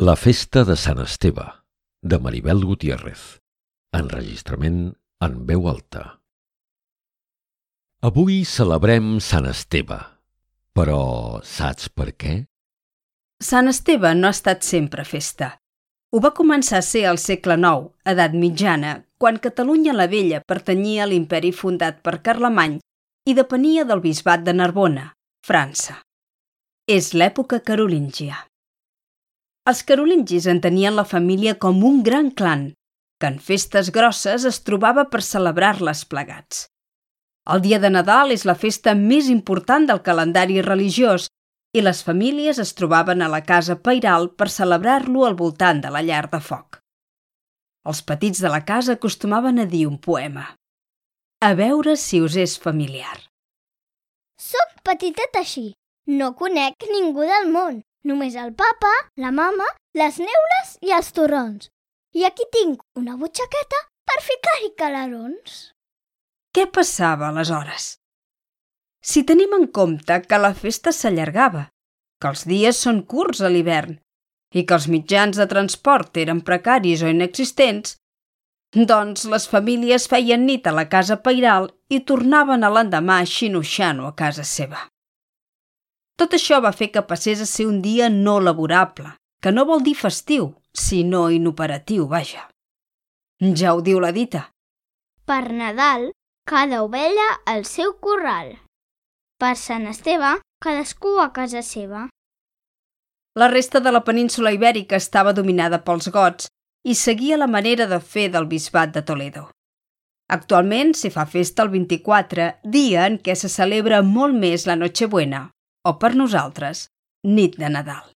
La festa de Sant Esteve, de Maribel Gutiérrez. Enregistrament en veu alta. Avui celebrem Sant Esteve, però saps per què? Sant Esteve no ha estat sempre festa. Ho va començar a ser al segle IX, edat mitjana, quan Catalunya la Vella pertanyia a l'imperi fundat per Carlemany i depenia del bisbat de Narbona, França. És l'època carolíngia. Els carolingis entenien la família com un gran clan, que en festes grosses es trobava per celebrar-les plegats. El dia de Nadal és la festa més important del calendari religiós i les famílies es trobaven a la casa pairal per celebrar-lo al voltant de la llar de foc. Els petits de la casa acostumaven a dir un poema. A veure si us és familiar. Soc petitet així. No conec ningú del món. Només el papa, la mama, les neules i els torrons. I aquí tinc una butxaqueta per ficar-hi calarons. Què passava aleshores? Si tenim en compte que la festa s'allargava, que els dies són curts a l'hivern i que els mitjans de transport eren precaris o inexistents, doncs les famílies feien nit a la casa pairal i tornaven a l'endemà xinoxano a casa seva. Tot això va fer que passés a ser un dia no laborable, que no vol dir festiu, sinó inoperatiu, vaja. Ja ho diu la dita. Per Nadal, cada ovella al seu corral. Per Sant Esteve, cadascú a casa seva. La resta de la península ibèrica estava dominada pels gots i seguia la manera de fer del bisbat de Toledo. Actualment s'hi fa festa el 24, dia en què se celebra molt més la Nochebuena, o per nosaltres, nit de Nadal.